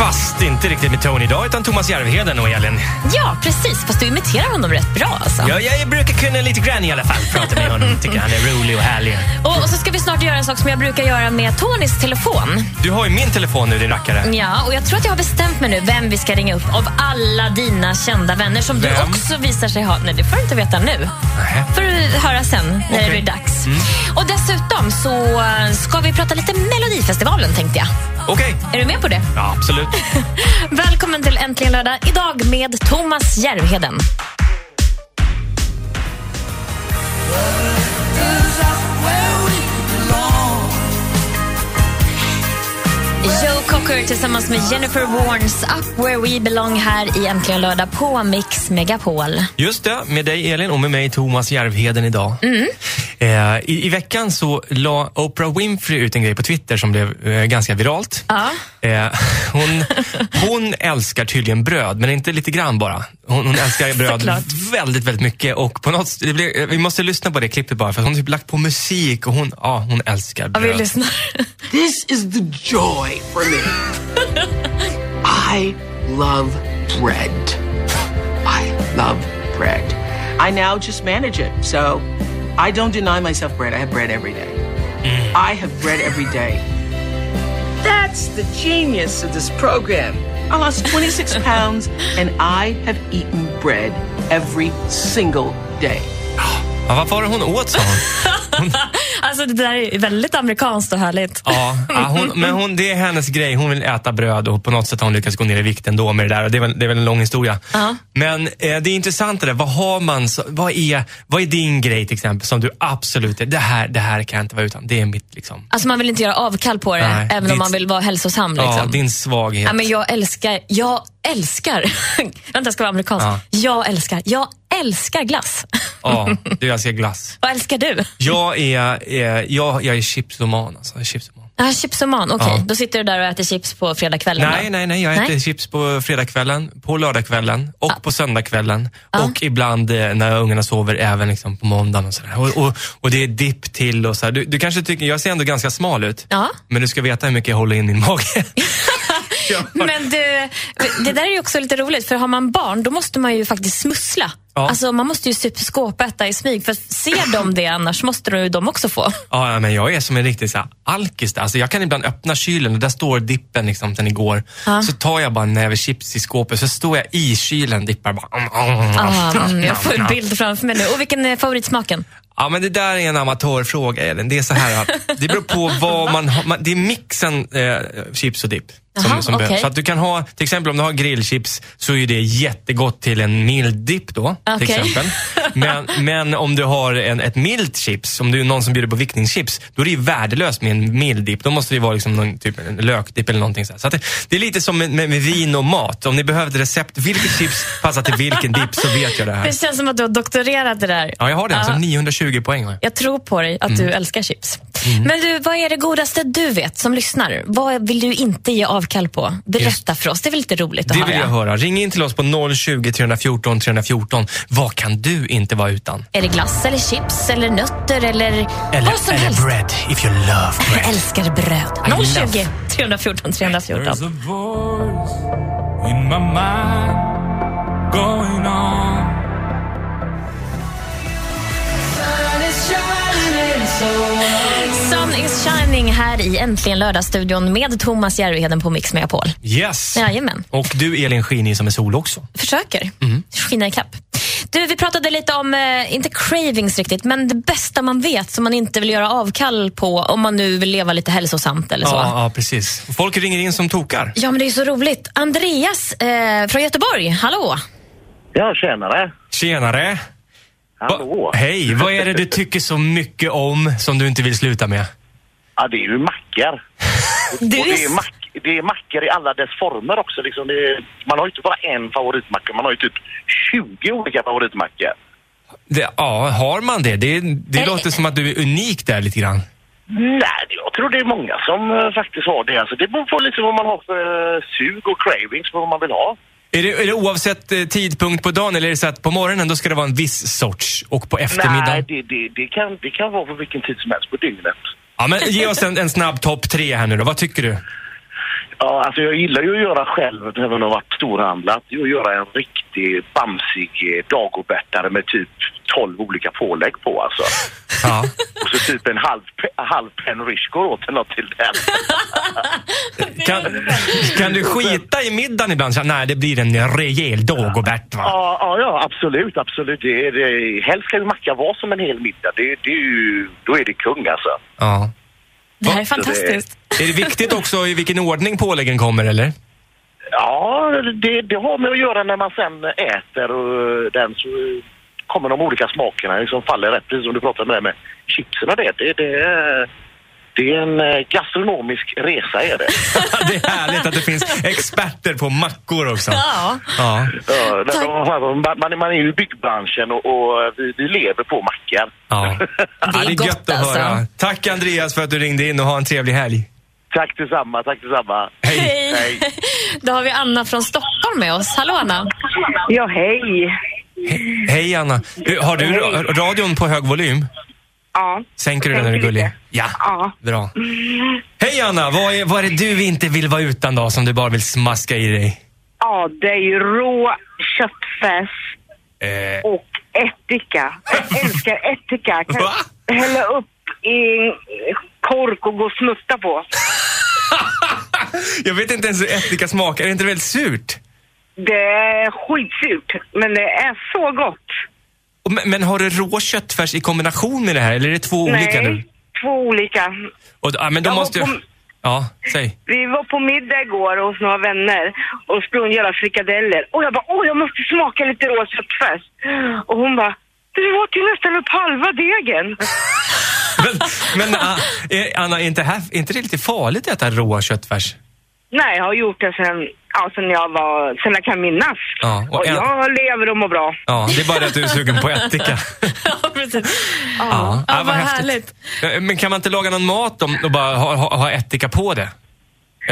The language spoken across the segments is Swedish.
Fast inte riktigt med Tony idag, utan Thomas Järvheden och Elin. Ja, precis. Fast du imiterar honom rätt bra alltså. Ja, jag brukar kunna lite grann i alla fall prata med honom. Tycker han är rolig och härlig. Och, och så ska vi snart göra en sak som jag brukar göra med Tonys telefon. Du har ju min telefon nu, din rackare. Ja, och jag tror att jag har bestämt mig nu vem vi ska ringa upp av alla dina kända vänner som du Vem? också visar sig ha. Nej, det får du inte veta nu. Nähä. får du höra sen när det Okej. Mm. blir dags. Och dessutom så ska vi prata lite Melodifestivalen tänkte jag. Okej. Är du med på det? Ja, absolut. Välkommen till Äntligen lördag. Idag med Thomas Järvheden. Joe Cocker tillsammans med Jennifer Warnes Up Where We Belong här i Äntligen lördag på Mix Megapol. Just det, med dig Elin och med mig Thomas Järvheden idag. Eh, i, I veckan så la Oprah Winfrey ut en grej på Twitter som blev eh, ganska viralt. Ja. Eh, hon, hon älskar tydligen bröd, men inte lite grann bara. Hon, hon älskar bröd väldigt, väldigt mycket. Och på något, det blir, vi måste lyssna på det klippet bara, för hon har typ lagt på musik och hon, ja, hon älskar Ja, bröd. vi lyssnar. This is the joy for me. I love bread. I love bread. I now just manage it. So I don't deny myself bread. I have bread every day. Mm. I have bread every day. That's the genius of this program. I lost 26 pounds and I have eaten bread every single day. Ja, vad var det hon åt, sa hon? Alltså det där är väldigt amerikanskt och härligt. Ja, ja, hon, men hon, det är hennes grej. Hon vill äta bröd och på något sätt har hon lyckats gå ner i vikt ändå med det där. Och det, är väl, det är väl en lång historia. Ja. Men eh, det är intressant det där. Vad har man, så, vad, är, vad är din grej till exempel som du absolut, det här, det här kan jag inte vara utan. Det är mitt liksom. Alltså man vill inte göra avkall på det, Nej, även ditt- om man vill vara hälsosam. Liksom. Ja, din svaghet. Ja, men jag älskar, jag älskar, vänta jag ska vara amerikansk. Ja. Jag älskar, jag älskar glass. Ja, du, jag ser glass. Vad älskar du? Jag är, är, jag, jag är chipsoman. Alltså, jag är chipsoman. Ja, chipsoman, okej. Ja. Då sitter du där och äter chips på fredagskvällen Nej, då? nej, nej. Jag äter Nej. chips på fredagskvällen, på lördagskvällen och på söndagskvällen. Ja. Och ibland eh, när ungarna sover även liksom på måndagen och sådär. Och, och, och det är dipp till och så. Du, du kanske tycker, jag ser ändå ganska smal ut. Ja. Men du ska veta hur mycket jag håller in din mage. Men du, det där är ju också lite roligt, för har man barn då måste man ju faktiskt smussla. Ja. Alltså man måste ju typ skåpäta i smyg, för ser de det annars måste de ju de också få. Ja, men jag är som en riktig så här, alkis. Alltså, jag kan ibland öppna kylen och där står dippen liksom, sen igår. Ja. Så tar jag bara en näve chips i skåpet så står jag i kylen och dippar. Bara, Ah, mm, jag får en bild framför mig nu. Och vilken är favoritsmaken? Ja, men det där är en amatörfråga, Elin. Det är så här att det beror på vad man har. Det är mixen eh, chips och dipp. Som, Jaha, som okej. Så att du kan ha, till exempel om du har grillchips så är det jättegott till en mild dipp då. Till Okej. exempel. Men, men om du har en, ett milt chips, om du är någon som bjuder på vickningschips, då är det ju värdelöst med en mild dipp. Då måste det vara liksom någon, typ en lökdipp eller någonting så. Så det, det är lite som med, med, vin och mat. Om ni behöver ett recept, vilket chips passar till vilken dipp så vet jag det här. Det känns som att du har doktorerat det där. Ja, jag har det. Alltså Ja. 920 poäng har jag. Jag tror på dig att du älskar chips. Men du, vad är det godaste du vet som lyssnar? Vad vill du inte ge avkall på? Berätta för oss, det är väl lite roligt att Det höra. vill jag höra. Ring in till oss på 020 314 314. Vad kan du inte vara utan? Är det glass eller chips eller nötter eller, Eller, vad som eller helst? bread, if you love Jag bread. älskar bröd. I love- 020 314 314. There's Sun is shining här i Äntligen lördagsstudion med Thomas Järvheden på Mix Megapol. Yes. Jajamän. Och du Elin skiner som en sol också. Försöker Mm. skina ikapp. Du, vi pratade lite om, eh, inte cravings riktigt, men det bästa man vet som man inte vill göra avkall på om man nu vill leva lite hälsosamt eller så. Ja, ja, precis. Folk ringer in som tokar. Ja, men det är så roligt. Andreas eh, från Göteborg, hallå! Ja, tjenare. Tjenare. Hallå. Hej, vad är det du tycker så mycket om som du inte vill sluta med? Ja, det är ju mackor. Du Och det, är... är mack, det är mackor i alla dess former också. Liksom det är, man har ju inte bara en favoritmacka, man har ju typ 20 olika favoritmackor. Det, ja, har man det? Det, det Är det- låter som att du är unik där lite grann. Nej, jag tror det är många som eh, faktiskt har det. Alltså, det beror på liksom vad man har för eh, sug och cravings på vad man vill ha. Är det, är det oavsett eh, tidpunkt på dagen eller är det så att på morgonen då ska det vara en viss sorts och på eftermiddagen? Nej, det, det, det, kan, det kan vara på vilken tid som helst på dygnet. Ja, men ge oss en, en snabb topp tre här nu då. Vad tycker du? Ja, alltså jag gillar ju att göra själv, även om jag varit storhandlat, att göra en riktig bamsig eh, dagobärtare med typ 12 olika pålägg på alltså. Ja. Och så typ en halv, halv Pen Rishgård åt eller något till den. Kan, kan du skita i middagen ibland? Så, nej, det blir en rejäl dagobert va? Ja, ja, ja, absolut, absolut. Det är, det, helst ska ju macka vara som en hel middag. Det, det är ju, då är det kung alltså. Ja. Det här är Så det- fantastiskt. Är det viktigt också i vilken ordning påläggen kommer eller? Ja, det, det har med att göra när man sen äter och den så kommer de olika smakerna liksom faller rätt, precis som du pratade med med chipsen och det. Det, det, är- det är en eh, gastronomisk resa är det. det är härligt att det finns experter på mackor också. Ja. Ja. Ja, man, man är ju i byggbranschen och, och vi, vi lever på mackor. Ja. Ja, är gott, gött att alltså. höra. Tack Andreas för att du ringde in och ha en trevlig helg. tack detsamma, tack detsamma. Hej. Hej. Då har vi Anna från Stockholm med oss. Hallå Anna. Ja, hej. Hej Anna. Har du ra- radion på hög volym? Ja. Sänker du den när du är gullig? Ja, Ja. bra. Hej Anna, vad är, vad är det du inte vill vara utan då som du bara vill smaska i dig? ja, det är ju rå köttfärs Eh, och ättika. Jag älskar ättika. Kan Va? hälla upp i en kork och gå och smutta på. jag vet inte ens hur ättika smakar. Är det inte väldigt surt? Det är skitsurt, men det är så gott. Men, men har du rå köttfärs i kombination med det här eller är det två olika? Nej, nu? två olika. Och, ja, men då Jag måste på- jag... Ja, säg. Vi var på middag igår hos några vänner och skulle göra frikadeller. Och jag bara, åh jag måste smaka lite rå köttfärs. Och hon bara, du åt ju nästan upp halva degen. Men, men ah, Anna, är inte, här, är inte det lite farligt att äta rå köttfärs? Nej, jag har gjort det sen, ja, sen jag var, sen jag kan minnas. Ja, och och en- jag lever och mår bra. Ja, det är bara det att du är sugen på ättika. Ja, precis. Ja, Ja, vad häftigt. härligt. Men kan man inte laga någon mat om, och bara ha, ha, ha ättika på det?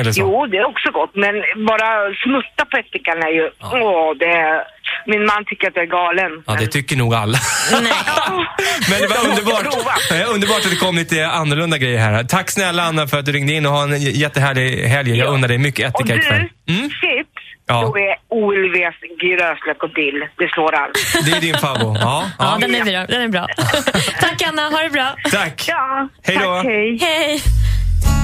Eller så? Jo, det är också gott, men bara smutta på ättikan är ju, åh, det är, min man tycker att jag är galen. Ja, det Men- tycker nog alla. Nej. Men det var underbart. underbart att det kom lite annorlunda grejer här. Tack snälla Anna för att du ringde in och ha en jättehärlig helg. Jag Ja. unnar dig mycket Och ättika du, ikväll. Mm? chips, Ja. då är OLVs gröslök och dill, det slår allt. Det är din favorit. Ja, Ja, ja. den är bra. Den är bra. Tack Anna, ha det bra. Tack. Ja, Hej då. tack, hej. Hej.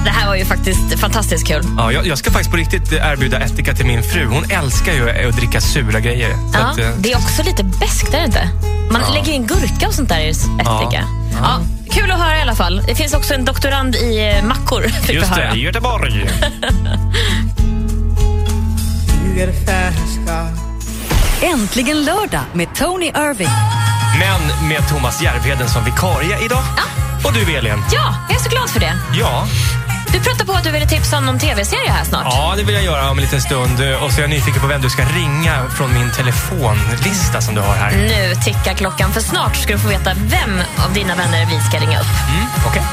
Det här var ju faktiskt fantastiskt kul. Ja, jag, jag ska faktiskt på riktigt erbjuda ättika till min fru. Hon älskar ju att dricka sura grejer. Ja, att, eh, det är också lite beskt, är det inte? Man lägger in gurka och sånt där i ättika. Ja. kul att höra i alla fall. Det finns också en doktorand i eh, mackor, just det, i Göteborg. Äntligen lördag med Tony Irving. Men med Thomas Järvheden som vikarie idag. Och du Elin. Ja, jag är så glad för det. Ja. Du pratade på att du ville tipsa om någon tv-serie här snart. ja, det vill jag göra om en liten stund. Och så är jag nyfiken på vem du ska ringa från min telefonlista som du har här. Nu tickar klockan, för snart ska du få veta vem av dina vänner vi ska ringa upp. Mm, Okej.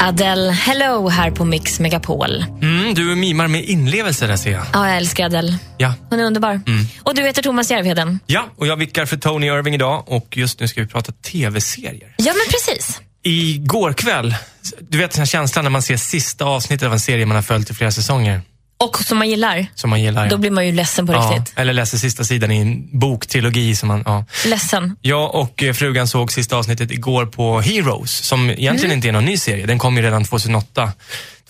Adele Hello här på Mix Megapol. Mm, du mimar med inlevelse där ser jag. Ja, jag älskar Adele. Ja. Hon är underbar. Och du heter Thomas Järvheden. ja, och jag vickar för Tony Irving idag och just nu ska vi prata tv-serier. Ja, men precis. Igår kväll, du vet den här känslan när man ser sista avsnittet av en serie man har följt i flera säsonger, Och som man gillar, som man gillar. ja. då blir man ju ledsen på ja, riktigt. eller läser sista sidan i en boktrilogi som man, ja. Ledsen. Jag och eh, frugan såg sista avsnittet igår på Heroes, som egentligen Mm. inte är någon ny serie. Den kom ju redan 2008.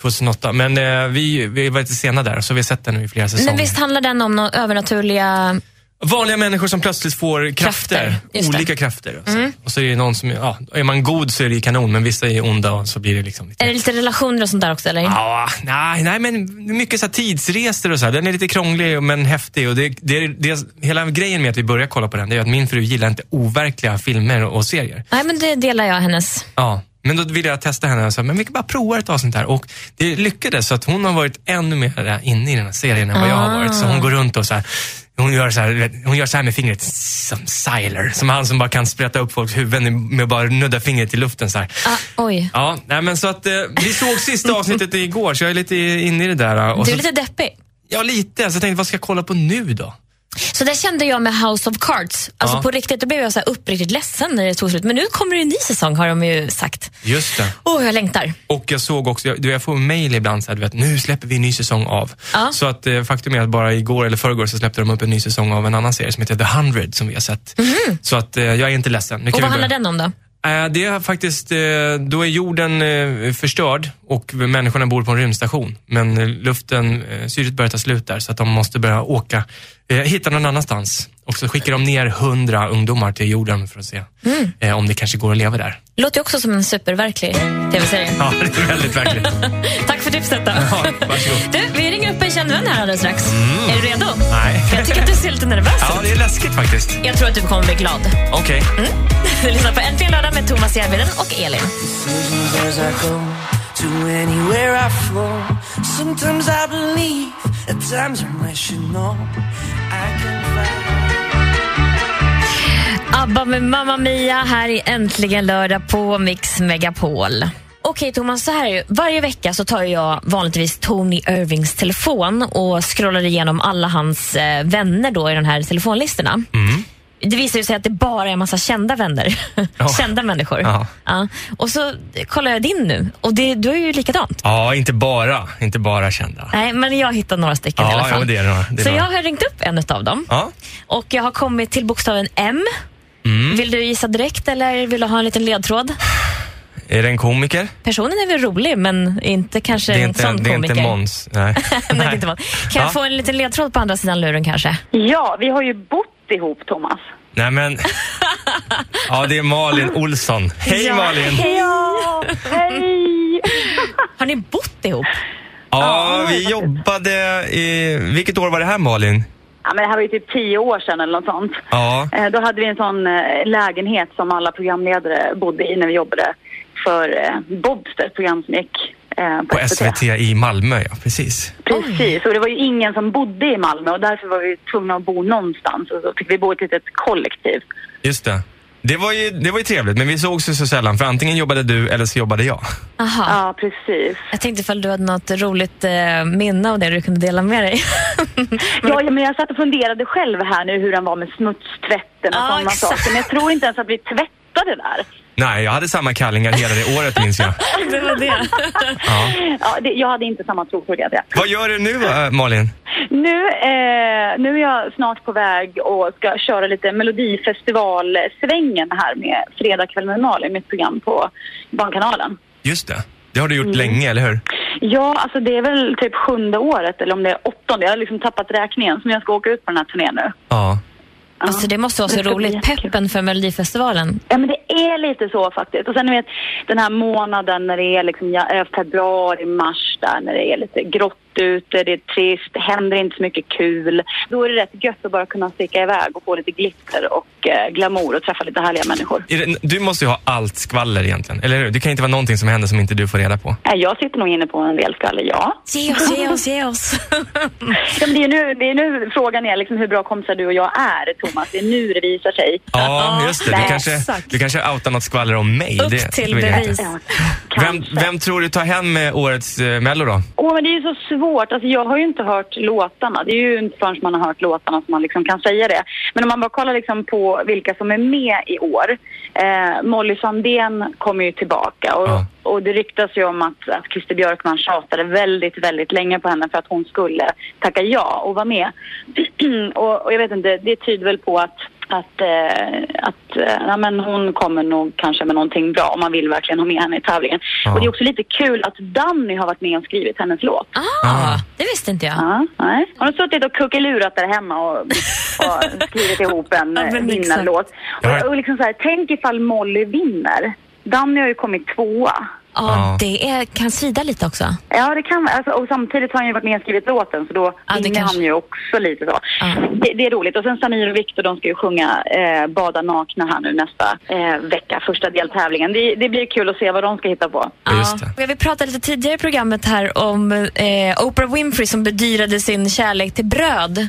2008. Men eh, vi, vi var lite sena där, så vi har sett den nu i flera säsonger. Men visst handlar den om några övernaturliga... Vanliga människor som plötsligt får krafter. Krafter, olika krafter. Och så. och så är det någon som, ja, är man god så är det kanon, men vissa är onda och så blir det liksom lite... Är det lite relationer och sånt där också, eller? Ja, nej, nej, men mycket så tidsresor och så här. Den är lite krånglig men häftig. Och det, det, det, hela grejen med att vi börjar kolla på den, det är att min fru gillar inte overkliga filmer och, serier. Nej, men det delar jag hennes. Ja, men då ville jag testa henne och sa, men vi kan bara prova ett avsnitt här. Och det lyckades, så att hon har varit ännu mer inne i den här serien än vad jag har varit. Så hon går runt och så här, hon gör så här, hon gör så här med fingret, som Siler. Som han som bara kan sprätta upp folks huvuden med att bara nudda fingret i luften så här. Ah, oj. Ja, nej men så att eh, vi såg sista avsnittet igår, så jag är lite inne i det där. Och Du är så, lite deppig. Ja, lite. Så jag tänkte, vad ska jag kolla på nu då? Så där kände jag med House of Cards. Alltså Ja. på riktigt, då blev jag så här uppriktigt ledsen när det tog slut. Men nu kommer det en ny säsong har de ju sagt. Just det. Åh, jag längtar. Och jag såg också, jag, du, jag får mejl ibland så här, du vet, nu släpper vi en ny säsong av. Ja. Så att eh, faktum är att bara igår eller förrgår så släppte de upp en ny säsong av en annan serie som heter The 100 som vi har sett. Så att eh, jag är inte ledsen. Nu. Och vad handlar den om då? Eh, Det är faktiskt, eh, då är jorden eh, förstörd och människorna bor på en rymdstation. Men luften, syret börjar ta slut där så att de måste börja åka, eh, hitta någon annanstans. Och så skickar de ner hundra ungdomar till jorden för att se Mm. eh, om det kanske går att leva där. Låter också som en superverklig tv-serie. Ja, det är väldigt verkligt. Tack för tipset då. Ja, varsågod. Du, vi ringer upp en känd vän här alldeles strax. Är du redo? Nej. Jag tycker att du ser lite nervös Ja, ut. det är läskigt faktiskt. Jag tror att du kommer bli glad. Okej. Du lyssnar på Äntligen lördag med Thomas Järvheden och Elin. to anywhere I flow. Sometimes I believe, at times I wish ABBA med Mamma Mia här i Äntligen lördag på Mix Megapol. Okej Thomas, så här är det. Varje vecka så tar jag vanligtvis Tony Irvings telefon och scrollar igenom alla hans eh, vänner då i de här telefonlistorna. Det visar ju sig att det bara är en massa kända vänner. Ja. kända människor. Ja. Ja. Och så kollar jag din nu och det, du är ju likadant. Ja, inte bara, inte bara kända. Nej, men jag hittar några stycken i alla Ja, fall. jo, det är några. Det är så några. jag har ringt upp en av dem. Ja. Och jag har kommit till bokstaven M. Mm. Vill du gissa direkt eller vill du ha en liten ledtråd? Är det en komiker? Personen är väl rolig men inte kanske Det är en inte, sån det är komiker. inte Måns. Nej. Nej, är inte Måns. Kan Ja. jag få en liten ledtråd på andra sidan luren kanske? Ja, vi har ju bott ihop, Thomas. Nej men... Ja, det är Malin Olsson. Hej Ja, Malin! Ja, hej! Har ni bott ihop? Ja, vi jobbade i... Vilket år var det här Malin? Ja, men det här var ju typ tio år sedan eller något sånt. Ja. Eh, Då hade vi en sån eh, lägenhet som alla programledare bodde i när vi jobbade för eh, Bobster, ett program som gick på, På SVT i Malmö, ja precis. Precis, och det var ju ingen som bodde i Malmö och därför var vi tvungna att bo någonstans och så fick vi bo i ett litet kollektiv. Just det. Det var, ju, det var ju trevligt, men vi sågs ju så sällan för antingen jobbade du eller så jobbade jag. Aha. Ja, precis. Jag tänkte ifall du hade något roligt eh, minne av det du kunde dela med dig. Ja, ja, men jag satt och funderade själv här nu hur den var med smutstvätten och Ja, sådana saker. Men jag tror inte ens att vi tvättade där. Nej, jag hade samma kallingar hela det året minns jag. det var det. Ja. Ja, det, jag hade inte samma tro på det. Vad gör du nu äh, Malin? Nu, eh, nu är jag snart på väg och ska köra lite Melodifestivalsvängen här med Fredag kväll med Malin, mitt program på Barnkanalen. Just det. Det har du gjort länge, eller hur? Ja, alltså det är väl typ sjunde året eller om det är åttonde. Jag har liksom tappat räkningen så jag ska åka ut på den här turnén nu. Ja. Alltså det måste vara så roligt. Peppen för Melodifestivalen. Ja, men det är lite så faktiskt. Och sen du vet, den här månaden när det är liksom februari, mars där, när det är lite grått ute, det är trist, det händer inte så mycket kul. Då är det rätt gött att bara kunna sticka iväg och få lite glitter och eh, glamour och träffa lite härliga människor. Det, du måste ju ha allt skvaller egentligen, eller hur? Det kan inte vara någonting som händer som inte du får reda på. Eh, Jag sitter nog inne på en del skvaller, ja. Ge oss, ge oss, ge oss. ja men det, är nu, det är nu frågan är liksom hur bra kompisar du och jag är, Thomas. Det är nu det visar sig. Ja, just det. Du kanske, exakt. du kanske outar något skvaller om mig. Upp det till bevis. Ja, Vem, vem tror du tar hem med årets eh, Mello då? Åh, men det är ju så svårt. Alltså, jag har ju inte hört låtarna. Det är ju inte förrän man har hört låtarna som man liksom kan säga det. Men om man bara kollar liksom på vilka som är med i år. Eh, Molly Sandén kommer ju tillbaka och, Ja. och det ryktas ju om att, att Christer Björkman tjatade väldigt, väldigt länge på henne för att hon skulle tacka ja och vara med. och, och jag vet inte, det tyder väl på att att, eh, att eh, men hon kommer nog kanske med någonting bra om man vill verkligen ha med henne i tävlingen. Ja. Och det är också lite kul att Danny har varit med och skrivit hennes låt. Ah, det visste inte jag. Ja, nej. Hon har suttit och kuckelurat där hemma och, och skrivit ihop en Ja, vinnarlåt. Och, och liksom så här, tänk ifall Molly vinner. Danny har ju kommit tvåa. Ja, det är, kan svida lite också. Ja, det kan alltså, Och samtidigt har han ju varit med och skrivit låten så då Ja, vinner kanske- han ju också lite så. Det, det är roligt. Och sen Samir och Viktor, de ska ju sjunga eh, Bada nakna här nu nästa eh, vecka, första deltävlingen. Det, det blir kul att se vad de ska hitta på. Ja, just det. Ja, vi pratade lite tidigare i programmet här om eh, Oprah Winfrey som bedyrade sin kärlek till bröd.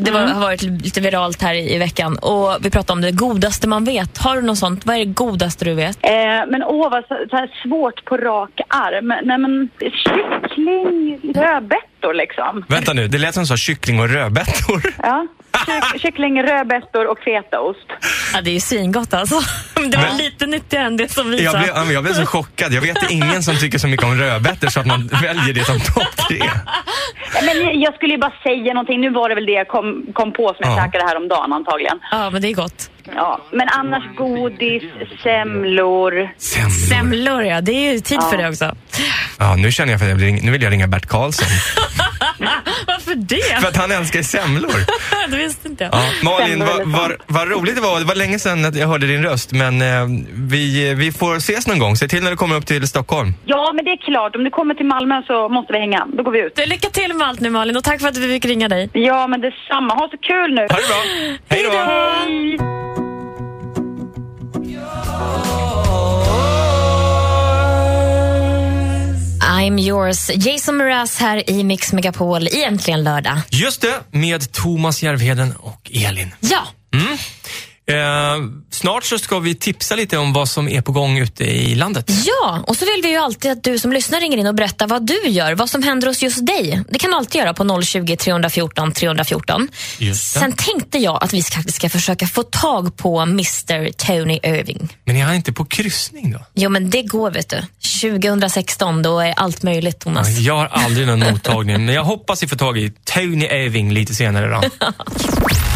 Det var, har varit lite viralt här i, i veckan. Och Vi pratade om det godaste man vet. Har du något sånt? Vad är det godaste du vet? Eh, men åh, vad så, så svårt på rak arm. Nej men kyckling, rödbetor rödbetor liksom. Vänta nu, det lät som du sa kyckling och rödbetor. Ja. Kyck- Kyckling, rödbetor och fetaost. Ja, det är ju svingott alltså. Det var Men- lite nyttigare än det som vi Jag sa. blev, ja, jag blev så chockad. Jag vet ingen som tycker så mycket om rödbetor så att man väljer det som topp tre. Men jag skulle ju bara säga någonting. Nu var det väl det jag kom, kom på som jag Ja. käkade häromdagen antagligen. Ja, men det är gott. Ja. Men annars godis, semlor. Semlor. Semlor ja, det är ju tid för det också. Ja, nu känner jag för att jag vill, nu vill jag ringa Bert Karlsson. Varför det? För att han älskar semlor. det visste inte jag. Ja, Malin, vad vad- vad roligt det var. Det var länge sedan att jag hörde din röst, men eh, vi, vi får ses någon gång. Se till när du kommer upp till Stockholm. Ja, men det är klart. Om du kommer till Malmö så måste vi hänga. Då går vi ut. Lycka till med allt nu Malin och tack för att vi fick ringa dig. Ja, men detsamma. Ha så kul nu. Ha det bra. Hej då. Hej! I'm yours. Jason Mraz här i Mix Megapol i Äntligen lördag. Just det, med Thomas Järvheden och Elin. Ja, Eh, snart så ska vi tipsa lite om vad som är på gång ute i landet. Ja, och så vill vi ju alltid att du som lyssnar ringer in och berättar vad du gör, vad som händer hos just dig. Det kan du alltid göra på 020 314 314. Just det. Sen tänkte jag att vi ska, ska försöka få tag på Mr Tony Irving. Men är han inte på kryssning då? Jo, men det går vet du. 2016, då är allt möjligt Thomas. Jag har aldrig någon mottagning, men jag hoppas vi får tag i Tony Irving lite senare då.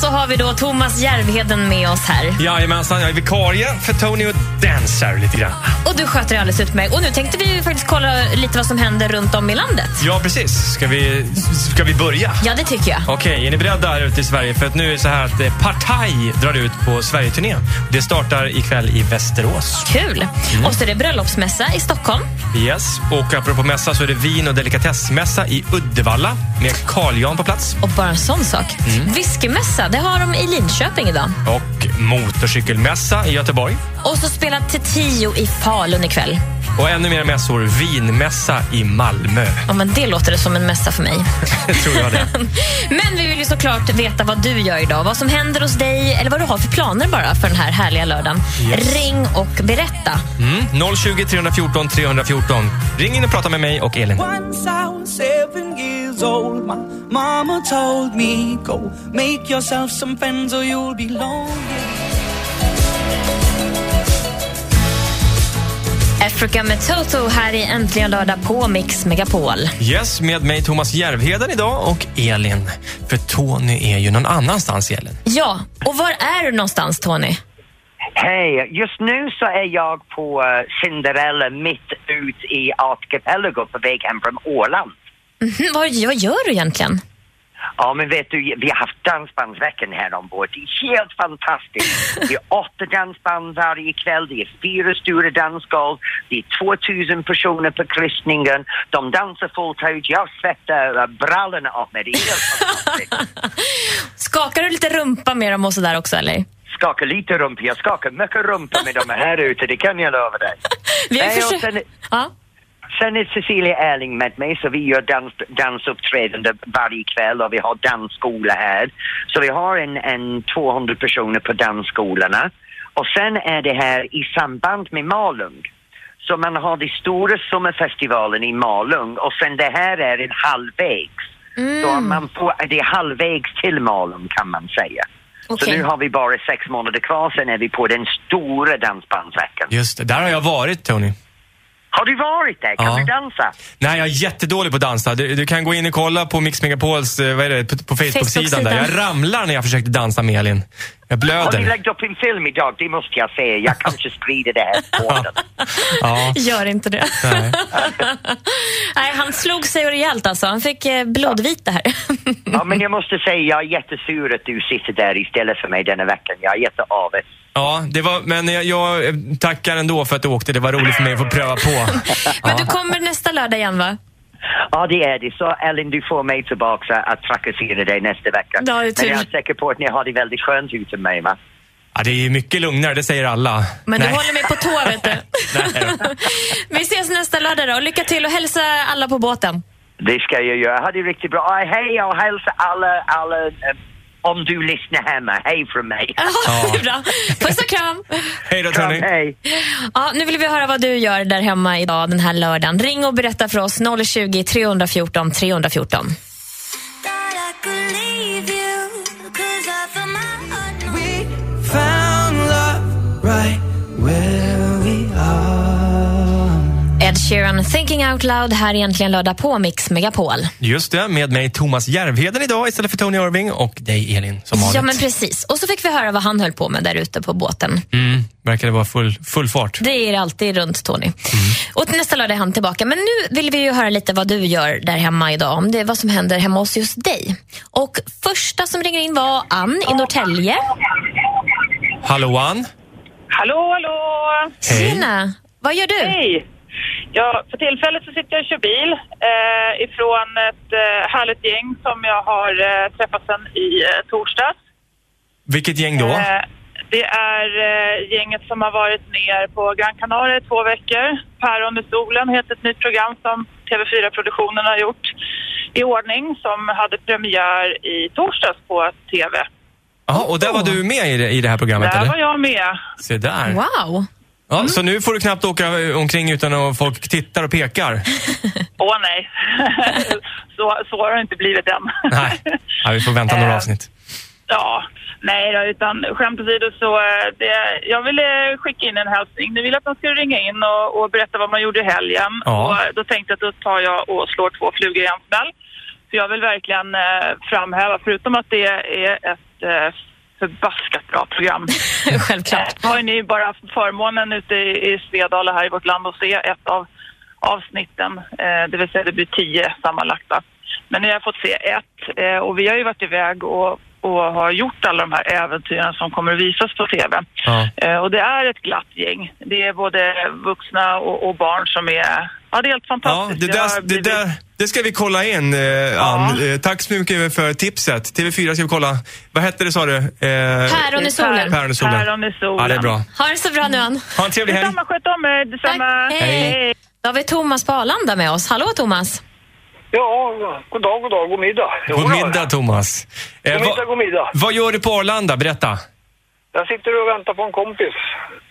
Så har vi då Thomas Järvheden med oss här. Jajamensan, jag är vikarie för Tony och dansar lite grann. Och du sköter det alldeles utmärkt. Och nu tänkte vi faktiskt kolla lite vad som händer runt om i landet. Ja, precis. Ska vi, ska vi börja? Ja, det tycker jag. Okej, är ni beredda här ute i Sverige? För att nu är det så här att eh, Partaj drar ut på Sverigeturné. Det startar ikväll i Västerås. Kul. Och så är det bröllopsmässa i Stockholm. Yes, och apropå mässa så är det vin och delikatessmässa i Uddevalla med Carl Jan på plats. Och bara en sån sak. Whiskymässa, det har de i Linköping idag. Och motorcykelmässa i Göteborg. Och så spelar Tio i Falun ikväll. Och ännu mer mässor, vinmässa i Malmö. Ja, men det låter det som en mässa för mig. Tror jag det. Men vi vill ju såklart veta vad du gör idag. Vad som händer hos dig eller vad du har för planer bara för den här härliga lördagen. Yes. Ring och berätta. Mm, 020 314 314. Ring in och prata med mig och Elin. Was seven years old, my mama told me, Go make yourself some friends or you'll be lonely. Africa med Toto här i Äntligen lördag på Mix Megapol. Yes, med mig Thomas Järvheden idag och Elin. För Tony är ju någon annanstans, Elin. Ja, och var är du någonstans Tony? Hej, just nu så är jag på eh, Cinderella mitt ut i Archipelago på väg hem från Åland. Mhm, vad, vad gör du egentligen? Ja, men vet du, vi har haft dansbandsveckan här ombord. Det är helt fantastiskt. Det är åtta dansband varje kväll, det är fyra stora dansgolv, det är 2000 personer på kryssningen. De dansar fullt ut, jag svettar brallorna av mig. Det är helt fantastiskt. Skakar du lite rumpa med dem och sådär också eller? Skakar lite rumpa, jag skakar mycket rumpa med dem här ute, det kan jag lova dig. Vi har Nej, försökt... sen- Ja. Sen är Cecilia Erling med mig, så vi gör dans, dansuppträdande varje kväll och vi har dansskola här. Så vi har en, en 200 personer på dansskolorna. Och sen är det här i samband med Malung. Så man har den stora sommarfestivalen i Malung och sen det här är en halvvägs. Så man får, det är halvvägs till Malung kan man säga. Okej. Så nu har vi bara sex månader kvar, sen är vi på den stora dansbandsveckan. Just det, där har jag varit, Tony. Har du varit där? Kan Ja. du dansa? Nej, jag är jättedålig på att dansa. Du, du kan gå in och kolla på Mix Megapols, eh, vad är det, på, på Facebook-sidan där. Jag ramlar när jag försökte dansa med Elin. Jag Har ni blöder. lagt upp en film idag? Det måste jag säga. Jag kanske sprider det här på podden. Ja, Gör inte det. nej. Nej, han slog sig rejält alltså. Han fick eh, blodvita här. Ja, men jag måste säga, jag är jättesur att du sitter där istället för mig denna veckan. Jag är jätteavis. Ja det var, men jag, jag tackar ändå för att du åkte. Det var roligt för mig att få pröva på. Men du kommer nästa lördag igen va? Ja, det är det. Så Ellen, du får mig tillbaka att trakassera dig nästa vecka. Ja, det är men jag är säker på att ni har det väldigt skönt utan mig, va? Ja, det är mycket lugnare, det säger alla. Men Nej. du håller mig på tå vet du. Vi ses nästa lördag då. Lycka till och hälsa alla på båten. Det ska jag göra. Ha det riktigt bra. Hej och hälsa alla, alla eh, om du lyssnar hemma. Hej från mig. Ja, det är bra. Puss och kram. Hej då Kram, Tony. hej. Ja, nu vill vi höra vad du gör där hemma idag den här lördagen. Ring och berätta för oss 020 314 Sheeran, Thinking Out Loud här egentligen lördag på Mix Megapol. Just det, med mig Thomas Järvheden idag istället för Tony Irving och dig Elin som vanligt. Ja, men precis. Och så fick vi höra vad han höll på med där ute på båten. Mm, verkar vara full, full fart. Det är det alltid runt Tony. Och till nästa lördag är han tillbaka. Men nu vill vi ju höra lite vad du gör där hemma idag. Om det är vad som händer hemma hos just dig. Och första som ringer in var Ann i Norrtälje. Hallå Ann. Hallå, hallå! Hej. Tjena! Vad gör du? Hej! Ja, för tillfället så sitter jag och kör bil eh, ifrån ett eh, härligt gäng som jag har eh, träffat sedan i eh, torsdags. Vilket gäng då? Eh, det är eh, gänget som har varit ner på Gran Canaria i två veckor. Päron i solen heter ett nytt program som TV4-produktionen har gjort i ordning som hade premiär i torsdags på TV. Ja, och där var du med i det, i det här programmet Där eller? var jag med. Se där. Wow! Ja, Så nu får du knappt åka omkring utan att folk tittar och pekar? Åh nej, så, så har det inte blivit än. Nej, ja, vi får vänta några Eh, avsnitt. Ja, nej då, utan skämt åsido så eh, det, jag ville skicka in en hälsning. Ni ville att de skulle ringa in och, och berätta vad man gjorde i helgen. Ja. Och eh, då tänkte jag att då tar jag och slår två flugor i en smäll. För jag vill verkligen eh, framhäva, förutom att det är ett eh, förbaskat bra program. Självklart. Eh, har ju ni bara förmånen ute i, i Svedala här i vårt land att se ett av avsnitten. Eh, det vill säga det blir tio sammanlagda. Men ni har fått se ett eh, och vi har ju varit iväg och, och har gjort alla de här äventyren som kommer att visas på TV. Ja. Eh, och det är ett glatt gäng. Det är både vuxna och, och barn som är... Ja, det är helt Ja, fantastiskt. det, Jag har där, det, blivit- där, det ska vi kolla in, eh, Ann. Eh, tack så mycket för tipset. TV4 ska vi kolla. Vad hette det sa du? Eh, Päron i solen. Päron i solen. Päron i solen. Ja, det är bra. Ha det så bra nu Ann. Ha en trevlig helg. Detsamma, sköt om er. Detsamma. Tack. Hej. Då har vi Thomas på Arlanda med oss. Hallå Thomas! Ja, god dag, god dag, god middag. Jo, God middag Thomas. Eh, God middag, vad- god middag. Vad gör du på Arlanda? Berätta. Jag sitter och väntar på en kompis.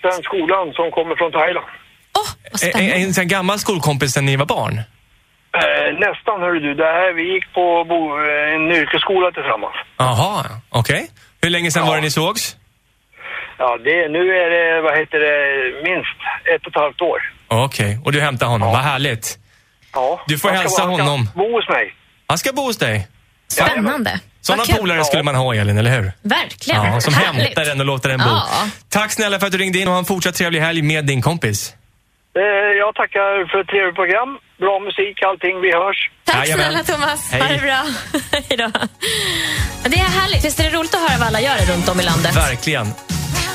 Den skolan som kommer från Thailand. Vad En, spännande. en, en gammal skolkompis sen ni var barn? Eh, nästan hörru du, det här, vi gick på bo, eh, en yrkesskola tillsammans. Jaha, okej. Hur länge sedan Ja. var det ni sågs? Ja, det, nu är det, vad heter det, minst ett och ett halvt år. Okej, och du hämtar honom. Vad härligt. Ja. Du får hälsa vara- han ska honom. bo hos mig. Han ska bo hos dig. Spännande. Sådana polare skulle man ha, Elin, eller hur? Verkligen. Ja, som Härligt. hämtar en och låter en bo. Ja. Tack snälla för att du ringde in och ha en fortsatt trevlig helg med din kompis. Eh, jag tackar för ett trevligt program. Bra musik, allting. Vi hörs. Tack Jajamän. snälla Thomas. Ha Hej. det bra. Hej då. Det är härligt. Visst är det roligt att höra vad alla gör runt om i landet? Verkligen.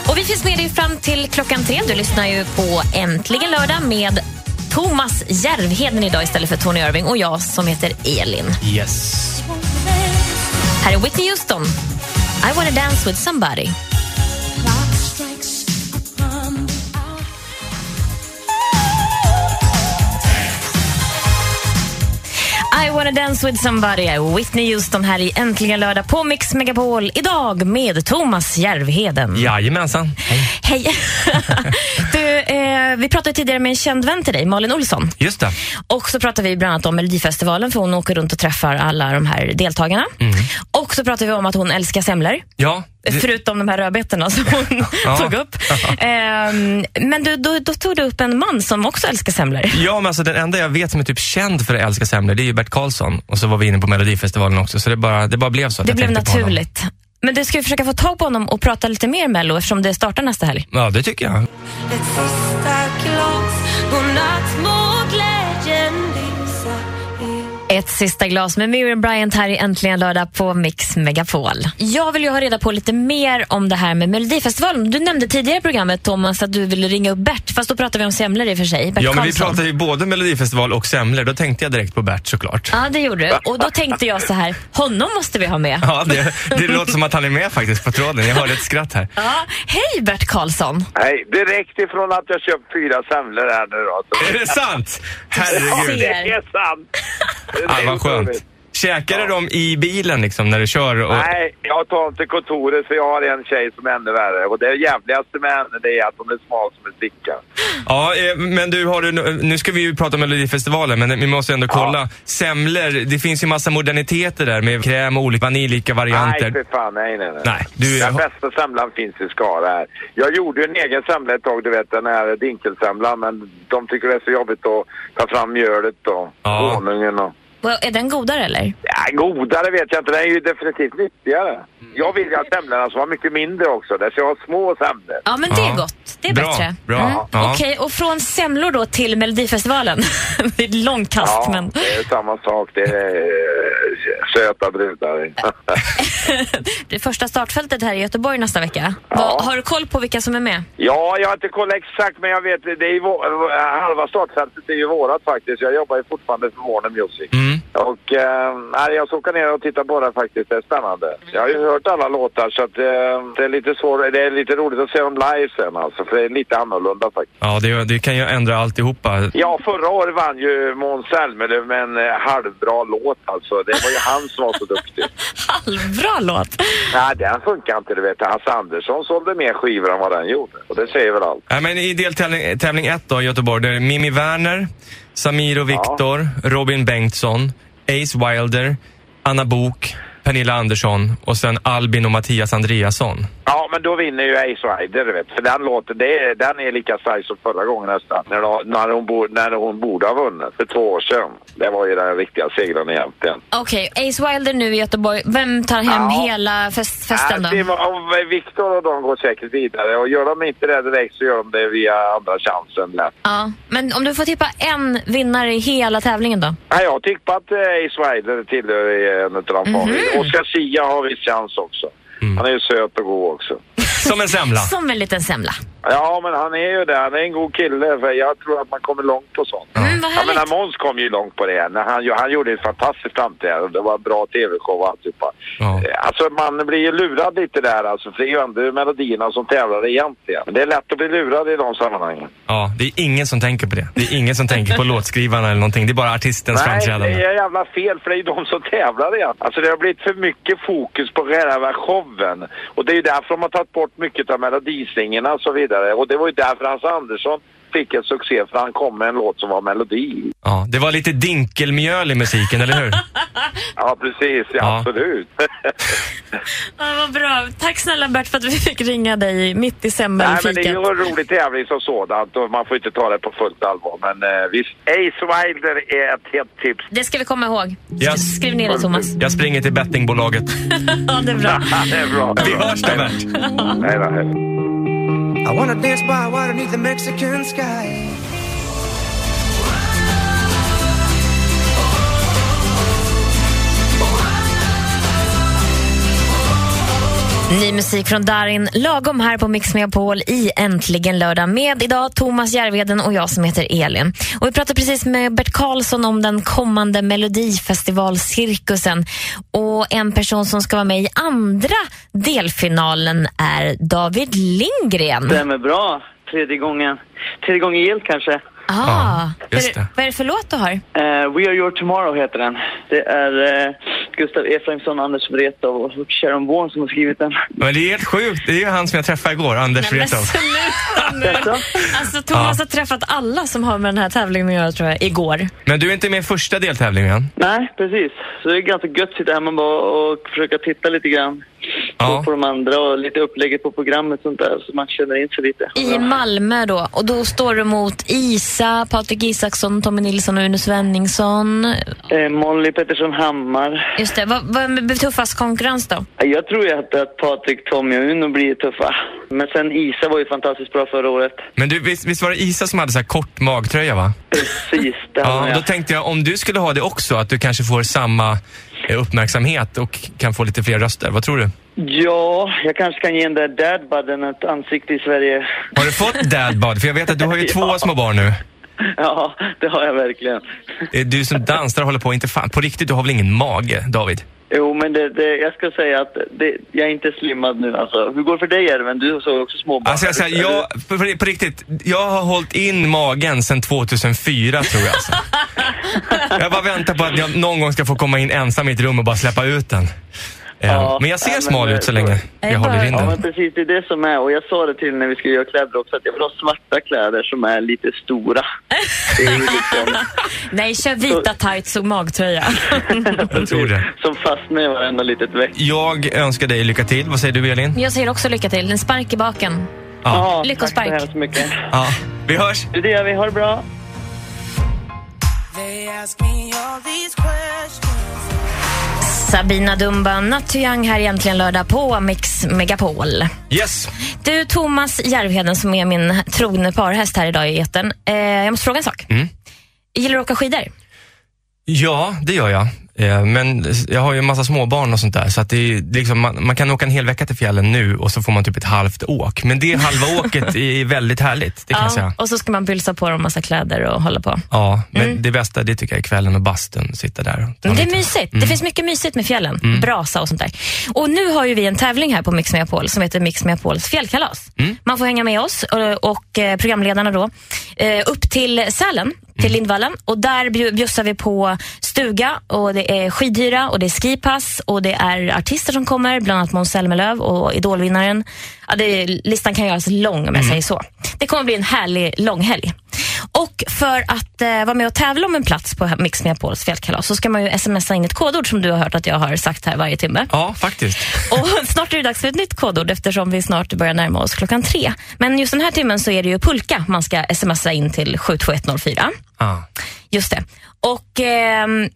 Och vi finns med dig fram till klockan tre. Du lyssnar ju på Äntligen lördag med Thomas Järvheden idag istället för Tony Irving och jag som heter Elin. Yes. Här är Whitney Houston. I wanna dance with somebody. I wanna dance with somebody. Whitney Houston här i Äntligen lördag på Mix Megapol. Idag med Thomas Järvheden. Jajamensan. Hej. Hej! du, eh, vi pratade tidigare med en känd vän till dig, Malin Olsson. Just det. Och så pratade vi bland annat om Melodifestivalen för hon åker runt och träffar alla de här deltagarna. Och så pratade vi om att hon älskar semlor. Ja. det- Förutom de här rödbetorna som hon Ja. tog upp. Ehm, men du, då, då tog du upp en man som också älskar semlor. Ja, men alltså den enda jag vet som är typ känd för att älska semlor, det är ju Bert Karlsson. Och så var vi inne på Melodifestivalen också, så det bara, det bara blev så. Det blev naturligt. Men du ska ju försöka få tag på honom och prata lite mer Mello eftersom det startar nästa helg. Ja, det tycker jag. Ett sista glas med Miriam Bryant här i Äntligen lördag på Mix Megapol. Jag vill ju ha reda på lite mer om det här med Melodifestivalen. Du nämnde tidigare i programmet Thomas att du ville ringa upp Bert, fast då pratade vi om semlor i och för sig. Bert Ja, men vi Karlsson. pratade ju både Melodifestival och semlor. Då tänkte jag direkt på Bert såklart. Ja, det gjorde du. Och då tänkte jag så här, honom måste vi ha med. Ja, det, det låter som att han är med faktiskt på tråden. Jag hörde ett skratt här. Ja, hej Bert Karlsson. Nej, direkt ifrån att jag köpt fyra semlor här nu då. Är det sant? Herregud. Se. Det är sant. Ja, vad skönt. Käkar du dem i bilen liksom när du kör? Och... Nej, jag tar dem till kontoret för jag har en tjej som är ännu värre. Och det jävligaste med henne det är att hon är smal som en sticka. Ja, eh, men du, har du, nu ska vi ju prata om Melodifestivalen, men vi måste ändå kolla. Semlor, det finns ju massa moderniteter där med kräm och olika vaniljika varianter. Nej, för fan. Nej, nej, nej. Nej, du- Den bästa semlan finns i Skara här. Jag gjorde ju en egen semla ett tag, du vet, den här dinkelsemlan. Men de tycker det är så jobbigt att ta fram mjölet och honungen och... Är den godare eller? Ja, godare vet jag inte. Den är ju definitivt nyttigare. Jag vill ju att semlorna ska vara mycket mindre också. Det ska vara små semlor. Ja, men det är gott. Det är Bra, bättre. bra. Mm. Ja. Okej, och från semlor då till Melodifestivalen. det är ett långt kast, Ja, men... det är samma sak. Det är söta brudar. Det första startfältet här i Göteborg nästa vecka. Vad, har du koll på vilka som är med? Ja, jag har inte kollat exakt men jag vet det är vår, halva startfältet är ju vårat faktiskt. Jag jobbar ju fortfarande för Warner Music. Och eh, nej, jag ska åka ner och titta på det faktiskt. Det är spännande. Jag har ju hört alla låtar så att eh, det är lite svårt. Det är lite roligt att se dem live sen alltså. För det är lite annorlunda faktiskt. Ja, det, det kan ju ändra alltihopa. Ja, förra året vann ju Måns Zelmerlöw med en eh, halvbra låt alltså. Det var ju han som var så duktig. Halvbra låt. Nej, den funkar inte du vet. Hasse Andersson sålde mer skivor än vad den gjorde. Och det säger väl allt. Nej, men I deltävling tävling ett då i Göteborg, där är Mimi Werner, Samir och Viktor, Robin Bengtsson, Ace Wilder, Anna Bok, Pernilla Andersson och sen Albin och Mattias Andreasson. Ja, men då vinner ju Ace Rider, vet. För den låten, det är, den är lika stark som förra gången nästan. När, de, när, hon, bo, när hon borde ha vunnit för två år sedan. Det var ju den riktiga segern egentligen. Okej, Ace Wilder nu i Göteborg. Vem tar hem hela fest, festen då? Och Viktor och de går säkert vidare. Och gör de inte det direkt så gör de det via andra chansen lätt. Ja, men om du får tippa en vinnare i hela tävlingen då? Nej, jag har tippat eh, Ace Wilder tillhör i en av de Mhm. favoriterna. Oscar Sia har viss chans också. Han är ju söt och god också. Som en semla. Som en liten semla. Ja, men han är ju det. Han är en god kille. För jag tror att man kommer långt på sånt. Mm, vad jag menar, Måns kom ju långt på det. När han, han gjorde ett fantastiskt framträdande. Det var bra tv-show och alltihopa. Eh, Alltså, man blir ju lurad lite där alltså. För det är ju ändå melodierna som tävlar egentligen. Men det är lätt att bli lurad i de sammanhangen. Ja, det är ingen som tänker på det. Det är ingen som tänker på låtskrivarna eller någonting. Det är bara artistens Nej, framträdande. det är jävla fel för det är ju de som tävlar igen. Alltså det har blivit för mycket fokus på själva showen. Och det är ju därför de har tagit bort mycket av melodislingerna och så vidare. Och det var ju därför Hans Andersson fick en succé för han kom med en låt som var melodi. Ja, det var lite dinkelmjöl i musiken, eller hur? Ja, precis. Ja, absolut. Ja, vad bra. Tack snälla Bert för att vi fick ringa dig mitt i Nej, men det är ju en rolig tävling som sådant och man får inte ta det på fullt allvar. Men eh, visst, Ace Wilder är ett hett tips. Det ska vi komma ihåg. Yes. Skriv ner det Thomas. Jag springer till bettingbolaget. Ja, det är bra. det är bra. Vi hörs då, Bert. Nej då, hej. I wanna dance by water beneath the Mexican sky. Ny musik från Darin, lagom här på Mix Megapol i Äntligen lördag med idag Thomas Järvheden och jag som heter Elin. Och vi pratade precis med Bert Karlsson om den kommande Melodifestivalcirkusen och en person som ska vara med i andra delfinalen är David Lindgren. Stämmer bra. Tredje gången. Tredje gången gillt kanske. Ah, just vad, vad är det för låt du har? Eh, We Are Your Tomorrow heter den. Det är uh, Gustav Efraimsson, Anders Wrethov och Sharon Bourne som har skrivit den. Men det är helt sjukt. Det är ju han som jag träffade igår, Anders nu. Alltså Thomas har träffat alla som har med den här tävlingen att göra tror jag, igår. Men du är inte med i första deltävlingen? Nej, precis. Så det är ganska gött att sitta hemma bara och försöka titta lite grann på, på de andra och lite upplägget på programmet och sånt där så man känner in sig lite. I Malmö då. Och då står du mot Isa, Patrik Isaksson, Tommy Nilsson och Uno Svenningsson. Eh, Molly Pettersson Hammar. Just det. Vad, vad är tuffast konkurrens då? Jag tror ju att, att Patrik, Tommy och Uno blir tuffa. Men sen Isa var ju fantastiskt bra förra året. Men du, visst, visst var det Isa som hade så här kort magtröja, va? Precis, det hade Ja, hon, då ja. tänkte jag om du skulle ha det också, att du kanske får samma uppmärksamhet och kan få lite fler röster. Vad tror du? Ja, jag kanske kan ge den där dadbudden ett ansikte i Sverige. Har du fått dadbud? För jag vet att du har ju två små barn nu. Ja, det har jag verkligen. Eh, Du som dansar och håller på, inte fan, på riktigt, du har väl ingen mage, David? Jo, men det, det, jag ska säga att det, jag är inte slimmad nu alltså. Hur går det för dig Erwin? Du såg också småbarn. Alltså jag säger, jag, på, på riktigt, jag har hållit in magen sedan 2004 tror jag. Alltså. jag bara väntar på att jag någon gång ska få komma in ensam i ett rum och bara släppa ut den. Ja, men jag ser smal ut så eh, länge jag jag håller in Ja, den. men precis. Det är det som är. Och jag sa det till när vi skulle göra kläder också, att jag vill ha svarta kläder som är lite stora. Det är liksom Nej, kör vita tights och magtröja. Jag tror det. som fastnar i varenda litet veck. Jag önskar dig lycka till. Vad säger du Elin? Jag säger också lycka till. En spark i baken. Ja. Lyckospark. Tack så hemskt mycket. ja. Vi hörs. Det gör vi. Ha det bra. Sabina Dumba, Not Too Young här egentligen lördag på Mix Megapol. Yes. Du, Thomas Järvheden som är min trogne parhäst här idag i etern. Eh, jag måste fråga en sak. Mm. Gillar du att åka skidor? Ja, det gör jag. Eh, Men jag har ju en massa småbarn och sånt där, så att det är liksom, man, man kan åka en hel vecka till fjällen nu och så får man typ ett halvt åk. Men det halva åket är väldigt härligt, det kan jag säga. och så ska man pylsa på dem massa kläder och hålla på. Ja, men Mm. det bästa det tycker jag är kvällen och bastun, sitta där. det är lite- mysigt. Mm. Det finns mycket mysigt med fjällen. Mm. Brasa och sånt där. Och nu har ju vi en tävling här på Mix Megapol som heter Mix Megapols fjällkalas. Mm. Man får hänga med oss och, och eh, programledarna då eh, upp till Sälen, till Mm. Lindvallen. Och där bju- bjussar vi på stuga och det är skidhyra och det är skipass och det är artister som kommer, bland annat Måns Zelmerlöw och Idolvinnaren. Ja, det listan kan göras lång om jag Mm. säger så. Det kommer bli en härlig långhelg. Och för att eh, vara med och tävla om en plats på Mix Megapols fjällkalas så ska man ju smsa in ett kodord som du har hört att jag har sagt här varje timme. Ja, faktiskt. Och snart är det dags för ett nytt kodord eftersom vi snart börjar närma oss klockan tre. Men just den här timmen så är det ju pulka man ska smsa in till 72104. Ah. Just det. Och ehm,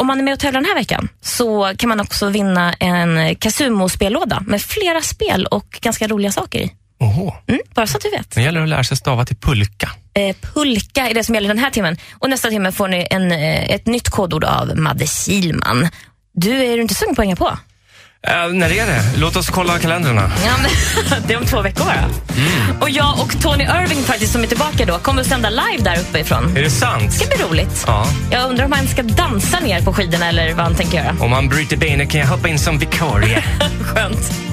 om man är med och tävlar den här veckan så kan man också vinna en Casumo-spellåda med flera spel och ganska roliga saker i. Oho. Mm, bara så att du vet. Det gäller att lära sig stava till pulka. Eh, pulka är det som gäller den här timmen. Och nästa timme får ni en, eh, ett nytt kodord av Madde Kilman. Du, är du inte sugen på att hänga på? Eh, när är det? Låt oss kolla kalendrarna. Ja, men, det är om två veckor bara. Och jag och Tony Irving faktiskt som är tillbaka då kommer att sända live där uppe ifrån. Är det sant? Det ska bli roligt. Ja. Jag undrar om han ska dansa ner på skidorna eller vad han tänker göra. Om han bryter benet kan jag hoppa in som vikarie. Skönt.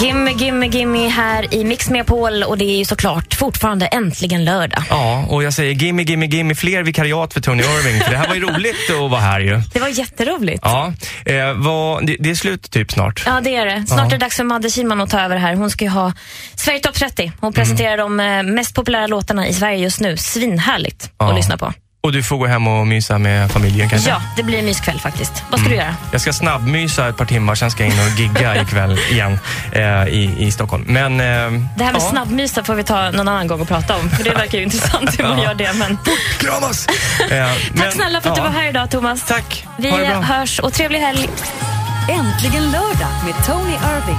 Gimme, gimme, gimme här i Mix Megapol och det är ju såklart fortfarande äntligen lördag. Ja, och jag säger gimme, gimme, gimme fler vikariat för Tony Irving. För det här var ju roligt att vara här ju. Det var jätteroligt. Ja, eh, vad, det, det är slut typ snart. Ja, det är det. Snart Ja. är det dags för Madde Kihlman att ta över här. Hon ska ju ha Sverige Topp 30. Hon presenterar de eh, mest populära låtarna i Sverige just nu. Svinhärligt Ja. att lyssna på. Och du får gå hem och mysa med familjen kanske? Ja, det blir en myskväll faktiskt. Vad ska du göra? Jag ska snabbmysa ett par timmar, sen ska jag in och gigga ikväll igen eh, i, i Stockholm. Men, eh, Det här med ja. snabbmysa får vi ta någon annan gång och prata om. För det verkar ju intressant hur man Ja. gör det. Men... Kramas! Eh, Tack snälla för att du var här idag Thomas. Tack. Vi Ha det bra. hörs och trevlig helg. Äntligen lördag med Tony Irving.